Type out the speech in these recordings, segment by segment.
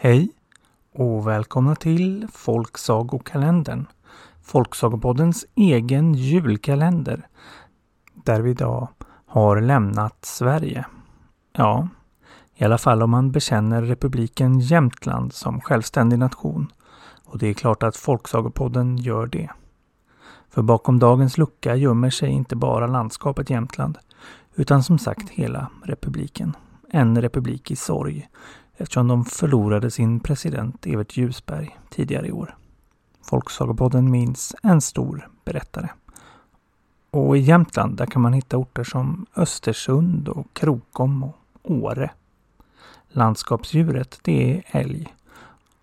Hej och välkomna till Folksagokalendern. Folksagopoddens egen julkalender. Där vi idag har lämnat Sverige. Ja, i alla fall om man bekänner republiken Jämtland som självständig nation. Och det är klart att Folksagopodden gör det. För bakom dagens lucka gömmer sig inte bara landskapet Jämtland, utan som sagt hela republiken. En republik i sorg, eftersom de förlorade sin president Evert Ljusberg tidigare i år. Folksagopodden minns en stor berättare. Och i Jämtland där kan man hitta orter som Östersund och Krokom och Åre. Landskapsdjuret det är älg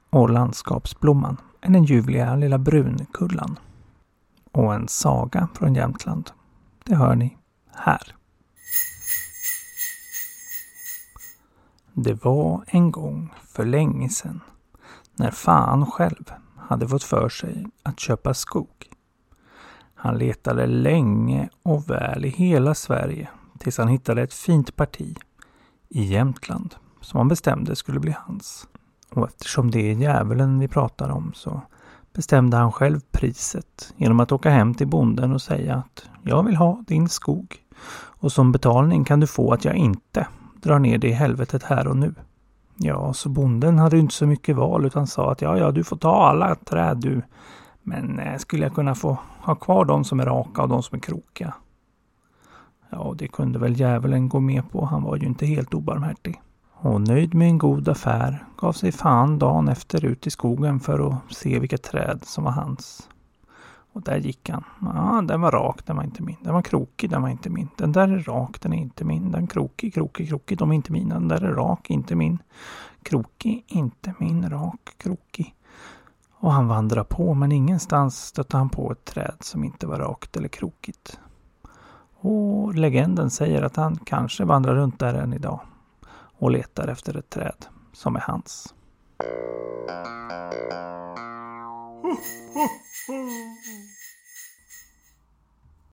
och landskapsblomman är den ljuvliga lilla brunkullan. Och en saga från Jämtland. Det hör ni här. Det var en gång för länge sedan när fan själv hade fått för sig att köpa skog. Han letade länge och väl i hela Sverige tills han hittade ett fint parti i Jämtland som han bestämde skulle bli hans. Och eftersom det är djävulen vi pratar om så bestämde han själv priset genom att åka hem till bonden och säga att jag vill ha din skog och som betalning kan du få att jag inte drar ner det i helvetet här och nu. Ja, så bonden hade inte så mycket val utan sa att ja, ja, du får ta alla träd du. Men eh, skulle jag kunna få ha kvar de som är raka och de som är krokiga? Ja, det kunde väl djävulen gå med på. Han var ju inte helt obarmhärtig. Och nöjd med en god affär gav sig fan dagen efter ut i skogen för att se vilka träd som var hans. Och där gick han. Ja, den var rak, den var inte min. Den var krokig, den var inte min. Den där är rak, den är inte min. Den krokig, krokig, krokig, de är inte mina. Den där är rak, inte min. Krokig, inte min. Rak, krokig. Och han vandrade på, men ingenstans stötte han på ett träd som inte var rakt eller krokigt. Och legenden säger att han kanske vandrar runt där än idag och letar efter ett träd som är hans.